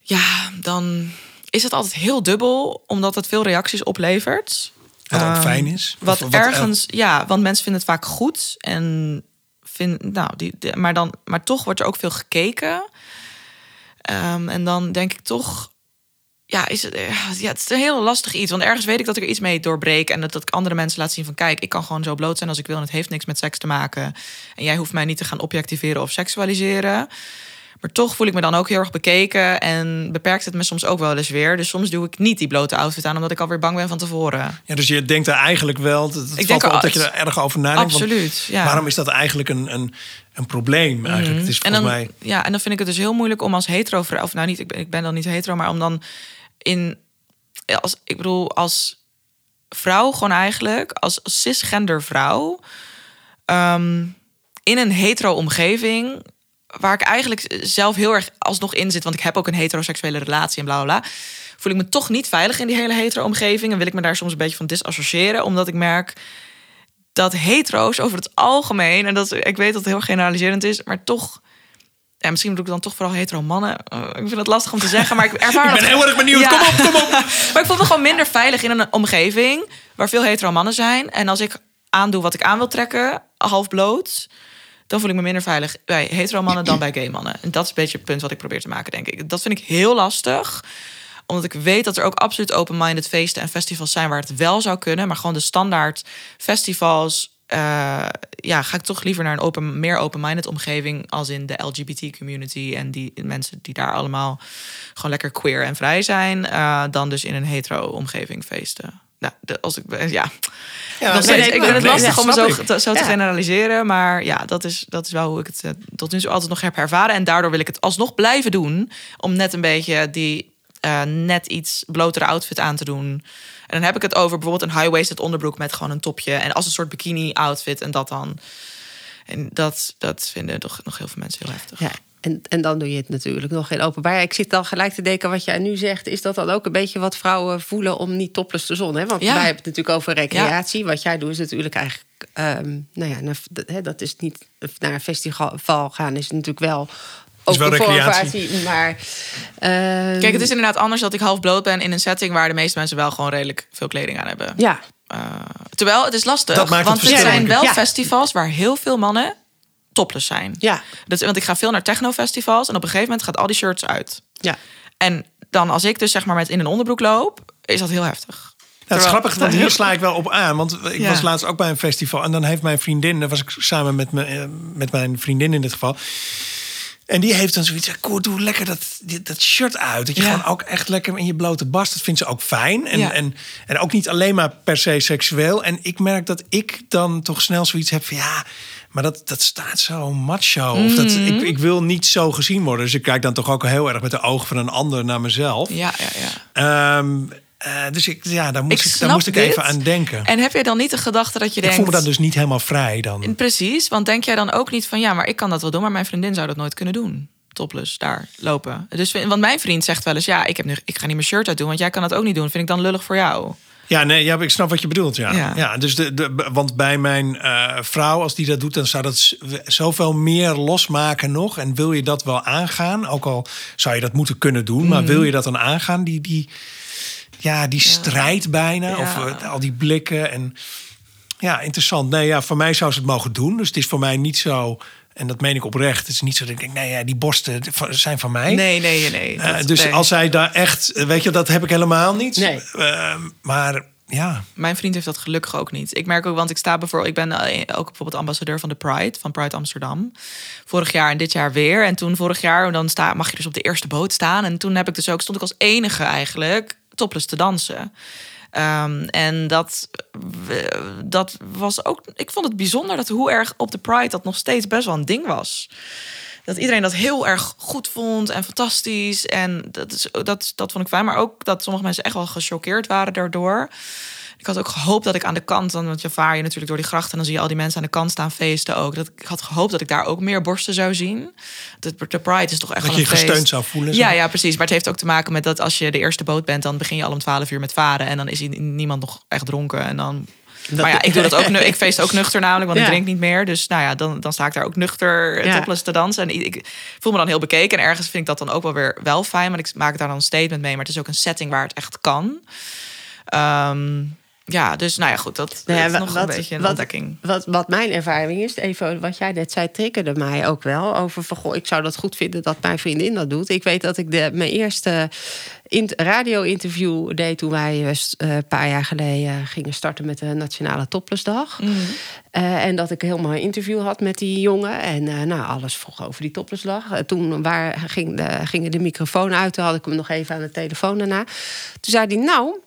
ja, dan is het altijd heel dubbel, omdat het veel reacties oplevert. Wat ook Ehm, fijn is. Wat, Of ergens, ja, want mensen vinden het vaak goed. En vind, nou, die, die- maar, dan, maar toch wordt er ook veel gekeken. Ehm, en dan denk ik toch, ja, is het, eh, ja, het is een heel lastig iets. Want ergens weet ik dat ik er iets mee doorbreek. En dat, dat ik andere mensen laat zien van... kijk, ik kan gewoon zo bloot zijn als ik wil... en het heeft niks met seks te maken. En jij hoeft mij niet te gaan objectiveren of seksualiseren. Maar toch voel ik me dan ook heel erg bekeken... en beperkt het me soms ook wel eens weer. Dus soms doe ik niet die blote outfit aan... omdat ik alweer bang ben van tevoren. Ja, dus je denkt er eigenlijk wel. Het, Ik valt denk op dat je er erg over nadenkt. Absoluut, ja. Waarom is dat eigenlijk een, een, een probleem eigenlijk. Het is en dan, mij... ja, en dan vind ik het dus heel moeilijk om als hetero of nou niet, ik ben, ik ben dan niet hetero, maar om dan in, als, ik bedoel, als vrouw gewoon eigenlijk, als cisgender vrouw, ehm, in een hetero omgeving, waar ik eigenlijk zelf heel erg alsnog in zit, want ik heb ook een heteroseksuele relatie en bla bla bla, voel ik me toch niet veilig in die hele hetero omgeving en wil ik me daar soms een beetje van disassociëren, omdat ik merk dat hetero's over het algemeen, en dat ik weet dat het heel generaliserend is, maar toch. Ja, misschien doe ik dan toch vooral hetero mannen. Uh, ik vind het lastig om te zeggen, maar ik ervaar Ik ben dat- heel erg benieuwd. Ja. Kom op, kom op. maar ik voel me gewoon minder veilig in een omgeving waar veel hetero mannen zijn. En als ik aandoe wat ik aan wil trekken, half bloot, dan voel ik me minder veilig bij hetero mannen dan bij gay mannen. En dat is een beetje het punt wat ik probeer te maken, denk ik. Dat vind ik heel lastig omdat ik weet dat er ook absoluut open-minded feesten en festivals zijn waar het wel zou kunnen. Maar gewoon de standaard festivals. Eh, ja, ga ik toch liever naar een open, meer open-minded omgeving. Als in de LGBT-community. En die mensen die daar allemaal gewoon lekker queer en vrij zijn. eh, dan dus in een hetero-omgeving feesten. Nou, de, als ik, ja, Ja, nog steeds. nee, ik vind het lastig om zo, te, zo te Ja. generaliseren. Maar ja, dat is, dat is wel hoe ik het eh, tot nu toe altijd nog heb ervaren. En daardoor wil ik het alsnog blijven doen. Om net een beetje die eh, net iets blotere outfit aan te doen. En dan heb ik het over bijvoorbeeld een high-waisted onderbroek met gewoon een topje. En als een soort bikini-outfit en dat dan. En dat, dat vinden toch nog heel veel mensen heel heftig. Ja, en, en dan doe je het natuurlijk nog in openbaar. Ik zit dan gelijk te denken, wat jij nu zegt... is dat dan ook een beetje wat vrouwen voelen om niet topless te zon? Hè? Want Ja. wij hebben het natuurlijk over recreatie. Wat jij doet is natuurlijk eigenlijk... ehm, nou ja, naar- dat is niet naar een festival gaan... is natuurlijk wel... Ook wel recreatie. maar... ehm, Kijk, het is inderdaad anders dat ik half bloot ben in een setting waar de meeste mensen wel gewoon redelijk veel kleding aan hebben. Ja, Uh, terwijl het is lastig, Dat maakt het want er verschil, zijn wel Ja. festivals waar heel veel mannen topless zijn. ja, Dat, want ik ga veel naar technofestivals en op een gegeven moment gaat al die shirts uit. ja. En dan als ik dus zeg maar met in een onderbroek loop, is dat heel heftig. Ja, het is grappig, want hier sla ik wel op aan. Want ik Ja. was laatst ook bij een festival. En dan heeft mijn vriendin, daar was ik samen met, me, eh, met mijn vriendin in dit geval. En die heeft dan zoiets Koer, doe lekker dat, dat shirt uit. Dat je Ja. gewoon ook echt lekker in je blote bast. Dat vindt ze ook fijn. En, Ja. en, en ook niet alleen maar per se seksueel. En ik merk dat ik dan toch snel zoiets heb van, ja... Maar dat, dat staat zo macho. Of dat, Mhm. ik, ik wil niet zo gezien worden. Dus ik kijk dan toch ook heel erg met de ogen van een ander naar mezelf. Ja, ja, ja. Ehm, eh, dus ik, ja, daar moest ik, daar moest ik dit. even aan denken. En heb jij dan niet de gedachte dat je ik denkt... voel me dan dus niet helemaal vrij dan. Precies, want denk jij dan ook niet van... ja, maar ik kan dat wel doen, maar mijn vriendin zou dat nooit kunnen doen. Topless, daar lopen. Dus, want mijn vriend zegt wel eens... ja, ik, heb nu, ik ga niet mijn shirt uit doen, want jij kan dat ook niet doen. Vind ik dan lullig voor jou? Ja, nee, ja, ik snap wat je bedoelt. Ja. Ja. Ja. dus de, de, want bij mijn eh, vrouw, als die dat doet, dan zou dat zoveel meer losmaken nog. En wil je dat wel aangaan? Ook al zou je dat moeten kunnen doen, maar Mhm. wil je dat dan aangaan? Die, die, ja, die strijd bijna. Ja. Of eh, al die blikken. En ja, interessant. Nee, ja, voor mij zou ze het mogen doen. Dus het is voor mij niet zo. En dat meen ik oprecht. Het is niet zo dat ik denk, nee, ja, die borsten zijn van mij. Nee, nee, nee. Eh, dus nee. als zij daar echt, weet je, dat heb ik helemaal niet. Nee. Ehm, maar ja, Mijn vriend heeft dat gelukkig ook niet. Ik merk ook, want ik sta bijvoorbeeld, ik ben eh, ook bijvoorbeeld ambassadeur van de Pride, van Pride Amsterdam. Vorig jaar en dit jaar weer. En toen vorig jaar, dan sta, mag je dus op de eerste boot staan. En toen heb ik dus ook, stond ik als enige eigenlijk topless te dansen. Ehm, en dat, dat was ook, ik vond het bijzonder dat hoe erg op de Pride dat nog steeds best wel een ding was. Dat iedereen dat heel erg goed vond en fantastisch. En dat, is, dat, dat vond ik fijn. Maar ook dat sommige mensen echt wel gechoqueerd waren daardoor. Ik had ook gehoopt dat ik aan de kant, dan, want je vaar je natuurlijk door die grachten en dan zie je al die mensen aan de kant staan feesten ook. Dat, ik had gehoopt dat ik daar ook meer borsten zou zien. De, de Pride is toch echt dat je een je feest. gesteund zou voelen. zo. Ja, ja, precies. Maar het heeft ook te maken met dat als je de eerste boot bent, dan begin je al om 12 uur met varen. En dan is niemand nog echt dronken. En dan. Maar ja, ik doe dat ook. nu- Ik feest ook nuchter namelijk, want Ja. ik drink niet meer. Dus nou ja, dan, dan sta ik daar ook nuchter Ja. topless te dansen. En ik, ik voel me dan heel bekeken. En ergens vind ik dat dan ook wel weer wel fijn. Maar ik maak daar dan een statement mee. Maar het is ook een setting waar het echt kan. Ehm, ja, dus nou ja, goed. Dat Nou ja, is wa- nog een beetje een wat, ontdekking. Wat, wat mijn ervaring is, even wat jij net zei, triggerde mij ook wel. Over van, goh, ik zou dat goed vinden dat mijn vriendin dat doet. Ik weet dat ik de, mijn eerste in, radio-interview deed toen wij eh, eh, een paar jaar geleden gingen starten met de Nationale Toplessdag. Eh, en dat ik helemaal een interview had met die jongen. En nou, alles vroeg over die toplessdag. Eh, toen waar, ging de, gingen de microfoon uit. Toen had ik hem nog even aan de telefoon daarna. Toen zei hij, nou...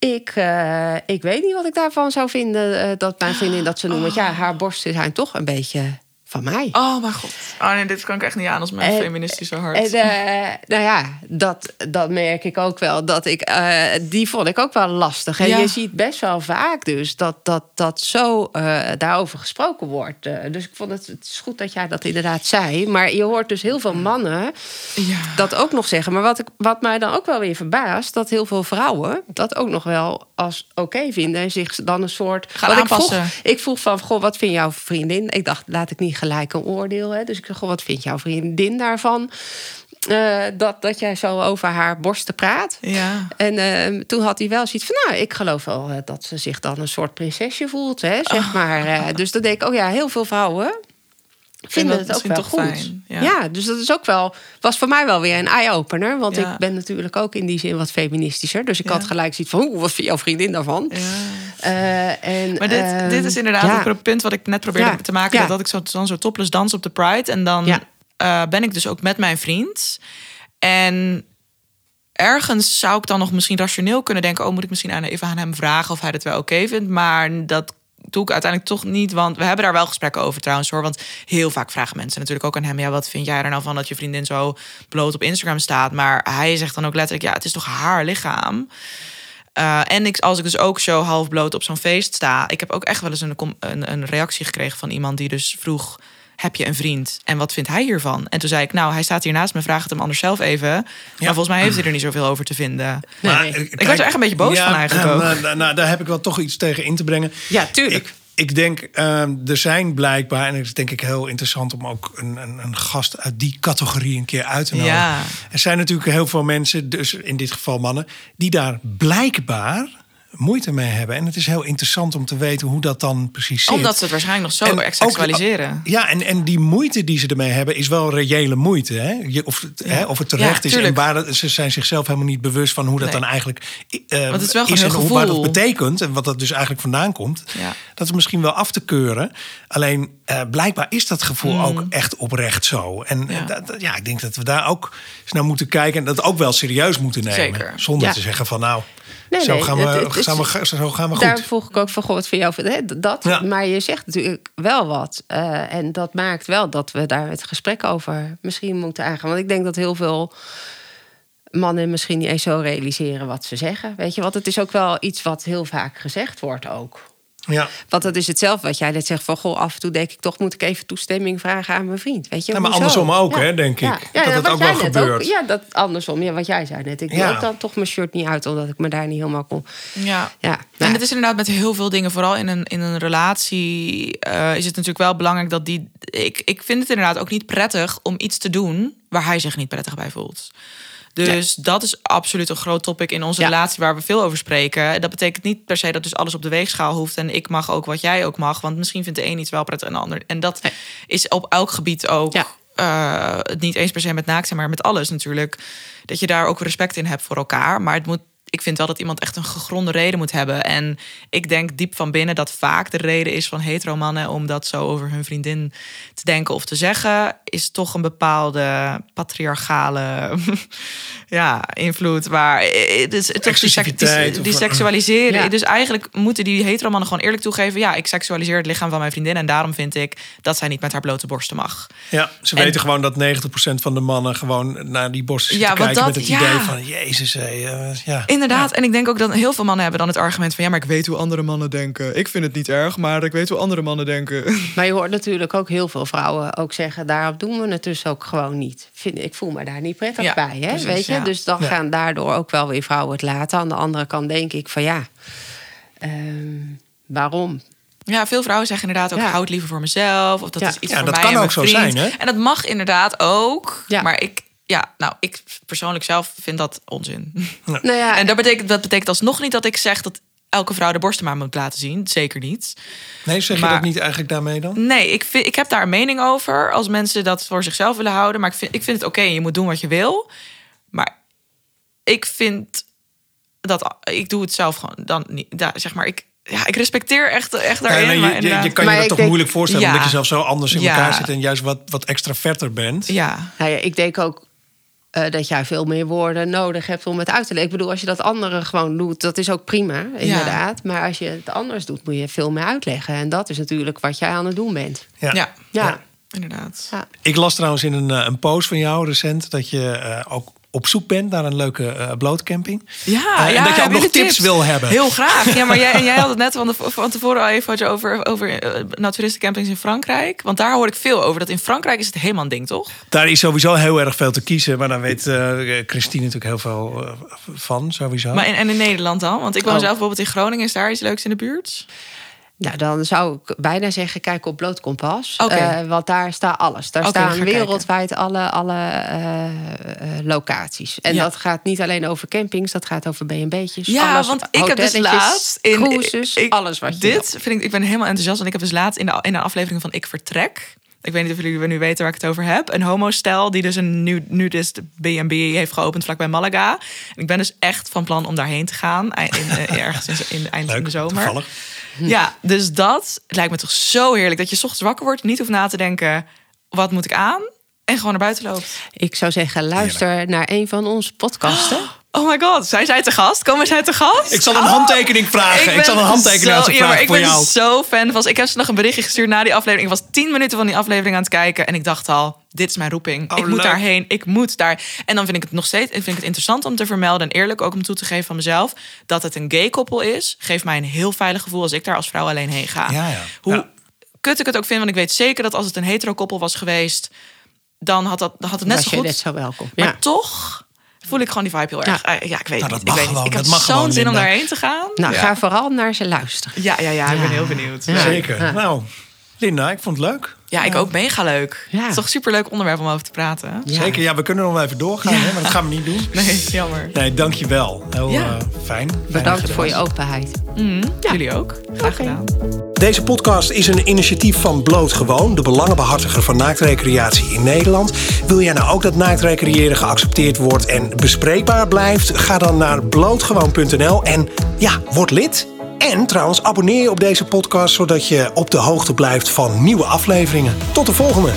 Ik, eh, ik weet niet wat ik daarvan zou vinden eh, dat mijn vriendin dat ze noemt. Want ja, haar borsten zijn toch een beetje van mij. Oh mijn god. Oh nee, dit kan ik echt niet aan als mijn En- feministische hart. En eh, nou ja, dat, dat merk ik ook wel. Dat ik, eh, die vond ik ook wel lastig. En Ja. je ziet best wel vaak dus dat dat, dat zo eh, daarover gesproken wordt. Eh, dus ik vond het, het is goed dat jij dat inderdaad zei. Maar je hoort dus heel veel mannen ja. dat ook nog zeggen. Maar wat, ik, wat mij dan ook wel weer verbaast... dat heel veel vrouwen dat ook nog wel als oké vinden... en zich dan een soort... Gaan wat ik vroeg, aanpassen. ik vroeg van, goh, wat vindt jouw vriendin? Ik dacht, laat ik niet gelijk een oordeel. Hè? Dus ik zeg, goh, wat vindt jouw vriendin daarvan? Eh, dat, dat jij zo over haar borsten praat. Ja. En eh, toen had hij wel zoiets van, nou, ik geloof wel eh, dat ze zich dan een soort prinsesje voelt, hè, zeg Oh. maar. Eh, dus dan denk ik, oh ja, heel veel vrouwen vinden dat het ook wel toch goed. fijn, Ja. ja. dus dat is ook wel, was voor mij wel weer een eye-opener. Want Ja. ik ben natuurlijk ook in die zin wat feministischer. Dus ik Ja. had gelijk zoiets van, oeh, wat vindt jouw vriendin daarvan? Ja. Eh, en, Maar dit, ehm, dit is inderdaad ook een punt wat ik net probeerde te maken. Dat ik zo, dan zo topless dans op de Pride. En dan eh, ben ik dus ook met mijn vriend. En ergens zou ik dan nog misschien rationeel kunnen denken... oh, moet ik misschien aan, even aan hem vragen of hij het wel oké vindt. Maar dat doe ik uiteindelijk toch niet. Want we hebben daar wel gesprekken over trouwens hoor. Want heel vaak vragen mensen natuurlijk ook aan hem... ja, wat vind jij er nou van dat je vriendin zo bloot op Instagram staat? Maar hij zegt dan ook letterlijk... ja, het is toch haar lichaam? Uh, en ik, als ik dus ook zo half bloot op zo'n feest sta... ik heb ook echt wel eens een, een, een reactie gekregen van iemand die dus vroeg... heb je een vriend? En wat vindt hij hiervan? En toen zei ik, nou, hij staat hier naast me, vraag het hem anders zelf even. Maar volgens mij heeft hij er niet zoveel over te vinden. Maar, Nee. eh, Ik werd er echt een beetje boos van eigenlijk ook. Nou, nou, daar heb ik wel toch iets tegen in te brengen. Ja, tuurlijk. Ik, ik denk, ehm, er zijn blijkbaar, en het is denk ik heel interessant om ook een, een, een gast uit die categorie een keer uit te nodigen. Ja. Er zijn natuurlijk heel veel mensen, dus in dit geval mannen, die daar blijkbaar moeite mee hebben. En het is heel interessant om te weten hoe dat dan precies zit. Omdat ze het waarschijnlijk nog zo En erg ook- seksualiseren. Ja, en, en die moeite die ze ermee hebben is wel reële moeite. Hè? Je, of, het, hè, of het terecht Ja, is. En waar ze zijn zichzelf helemaal niet bewust van hoe dat Nee. dan eigenlijk eh, Want het is wel gewoon en hoe, waar dat betekent. En wat dat dus eigenlijk vandaan komt. Ja. Dat is misschien wel af te keuren. Alleen eh, blijkbaar is dat gevoel ook Mm. echt oprecht zo. En Ja. ja. Dat, dat- ja, ik denk dat we daar ook eens naar moeten kijken. En dat ook wel serieus moeten nemen. Zeker. Zonder te zeggen van nou, Nee, zo, nee, gaan we, het- het is- gaan we, zo gaan we goed. Daar vroeg ik ook van, goh, wat vind jou hè, dat? Ja. Maar je zegt natuurlijk wel wat. Eh, en dat maakt wel dat we daar het gesprek over misschien moeten aangaan. Want ik denk dat heel veel mannen misschien niet eens zo realiseren wat ze zeggen. Weet je, want het is ook wel iets wat heel vaak gezegd wordt ook. Ja. Want dat is hetzelfde wat jij net zegt van... goh, af en toe denk ik toch moet ik even toestemming vragen aan mijn vriend. Weet je, Ja, maar hoezo? andersom ook, hè, denk ik. Dat ja, het wat ook jij wel gebeurt. ja, dat andersom. Ja, wat jij zei net. Ik doe Ja. ook dan toch mijn shirt niet uit... omdat ik me daar niet helemaal kon... Ja. Ja, En nou, het is inderdaad met heel veel dingen, vooral in een, in een relatie, eh, is het natuurlijk wel belangrijk dat die. Ik, ik vind het inderdaad ook niet prettig om iets te doen waar hij zich niet prettig bij voelt. Dus dat is absoluut een groot topic in onze Ja. relatie waar we veel over spreken. Dat betekent niet per se dat dus alles op de weegschaal hoeft en ik mag ook wat jij ook mag. Want misschien vindt de een iets wel prettig en de ander. En dat Nee. is op elk gebied ook. Ja. eh, niet eens per se met naakt zijn, maar met alles natuurlijk. Dat je daar ook respect in hebt voor elkaar. Maar het moet, ik vind wel dat iemand echt een gegronde reden moet hebben. En ik denk diep van binnen dat vaak de reden is van hetero mannen om dat zo over hun vriendin te denken of te zeggen, is toch een bepaalde patriarchale ja, invloed. Waar eh, dus, toch die, die, die seksualiseren. Ja. Dus eigenlijk moeten die hetero mannen gewoon eerlijk toegeven: ja, ik seksualiseer het lichaam van mijn vriendin en daarom vind ik dat zij niet met haar blote borsten mag. Ja, ze En- weten gewoon dat 90% van de mannen gewoon naar die borsten Ja, kijken dat- met het ja. idee van Jezus, hé, eh, ja. Inderdaad, en ik denk ook dat heel veel mannen hebben dan het argument van ja, maar ik weet hoe andere mannen denken. Ik vind het niet erg, maar ik weet hoe andere mannen denken. Maar je hoort natuurlijk ook heel veel vrouwen ook zeggen... daarop doen we het dus ook gewoon niet. Vind, ik voel me daar niet prettig Ja, bij. Hè? precies, weet je? ja. Dus dan Ja. gaan daardoor ook wel weer vrouwen het laten. Aan de andere kant denk ik van ja... ehm, waarom? Ja, veel vrouwen zeggen inderdaad ook Ja. houd liever voor mezelf of dat Ja. is iets Ja, voor dat mij kan en ook mijn zo vriend. zijn, hè? En dat mag inderdaad ook, Ja. maar ik ja, nou, ik persoonlijk zelf vind dat onzin. Nou ja, En dat betekent, dat betekent alsnog niet dat ik zeg dat elke vrouw de borsten maar moet laten zien. Zeker niet. Nee, zeg je Maar- dat niet eigenlijk daarmee dan? Nee, ik, vind, ik heb daar een mening over. Als mensen dat voor zichzelf willen houden. Maar ik vind, ik vind het oké, je moet doen wat je wil. Maar ik vind dat ik doe het zelf gewoon dan niet. Da, zeg maar, ik, ja, ik respecteer echt, echt Ja, daarin. nee, maar je, je, kan Maar je dat toch denk- moeilijk voorstellen... Ja. omdat je zelf zo anders in Ja. elkaar zit... en juist wat, wat extra vetter bent. ja, nou ja, ik denk ook eh, dat jij veel meer woorden nodig hebt om het uit te leggen. Ik bedoel, als je dat andere gewoon doet, dat is ook prima, inderdaad. Maar als je het anders doet, moet je veel meer uitleggen. En dat is natuurlijk wat jij aan het doen bent. Ja. ja. Ja. Inderdaad. Ja. Ik las trouwens in een, eh, een post van jou recent dat je eh, ook op zoek bent naar een leuke eh blootcamping. Ja, Eh, en ja, dat je ook nog tips wil hebben. Heel graag. Ja, maar jij, en jij had het net van, de, van tevoren al even over, over uh, naturistencampings in Frankrijk. Want daar hoor ik veel over. Dat in Frankrijk is het helemaal een ding, toch? Daar is sowieso heel erg veel te kiezen. Maar daar weet Christine natuurlijk heel veel van, sowieso. Maar in, en in Nederland dan? Want ik woon Oh. zelf bijvoorbeeld in Groningen. Is daar iets leuks in de buurt? Nou, dan zou ik bijna zeggen, kijk op Bloot Kompas. Eh, want daar staat alles. Daar staan wereldwijd alle, alle eh, eh, locaties. En Ja. dat gaat niet alleen over campings, dat gaat over B&B'tjes. Ja, alles, want ik heb dus laatst in cruises, ik- alles wat je Dit wil. vind ik, ik ben helemaal enthousiast. Want ik heb dus laatst in de, in de aflevering van Ik Vertrek. Ik weet niet of jullie nu weten waar ik het over heb. Een homostel die dus een nu, nudist B&B heeft geopend vlakbij Malaga. En ik ben dus echt van plan om daarheen te gaan. In, ergens in, in, eind in de zomer. toevallig. Ja, dus dat lijkt me toch zo heerlijk. Dat je 's ochtends wakker wordt, niet hoeft na te denken... wat moet ik aan? En gewoon naar buiten loopt. Ik zou zeggen, luister naar een van onze podcasten. Oh my god, zijn zij te gast? Komen zij te gast? Ik zal een Oh. handtekening vragen. Ik, zal een handtekening zo- ze ja, maar vragen ik voor ben jou. zo fan van. Ik heb ze nog een berichtje gestuurd na die aflevering. Ik was tien minuten van die aflevering aan het kijken. En ik dacht al, dit is mijn roeping. Oh, ik moet daarheen. Ik moet daar. En dan vind ik het nog steeds vind ik het interessant om te vermelden. En eerlijk ook om toe te geven van mezelf. Dat het een gay koppel is. Geeft mij een heel veilig gevoel als ik daar als vrouw alleen heen ga. Ja, ja. Hoe Ja. kut ik het ook vind. Want ik weet zeker dat als het een hetero koppel was geweest. Dan had, dat, dan had het net was zo je goed. net zo welkom. Maar Ja. toch voel ik gewoon die vibe heel erg. Ja. Ja, ja ik weet Nou, niet. dat mag ik weet gewoon, niet. Ik dat heb mag gewoon, zo'n zin om daarheen te gaan. Nou, ja. ga vooral naar ze luisteren. Ja, ja, ja, ik ben heel benieuwd. Zeker. Ja. Nou, Linda, ik vond het leuk. ik ook mega leuk. Ja. Het is toch een superleuk onderwerp om over te praten. Ja. Zeker, ja, we kunnen nog wel even doorgaan, hè, maar dat gaan we niet doen. Nee, jammer. Nee, dankjewel. Heel Ja. eh, fijn. Bedankt voor je openheid. Jullie ook. Graag gedaan. Deze podcast is een initiatief van Bloot Gewoon, de belangenbehartiger van naaktrecreatie in Nederland. Wil jij nou ook dat naaktrecreëren geaccepteerd wordt en bespreekbaar blijft? Ga dan naar blootgewoon.nl en ja, word lid. En trouwens, abonneer je op deze podcast zodat je op de hoogte blijft van nieuwe afleveringen. Tot de volgende!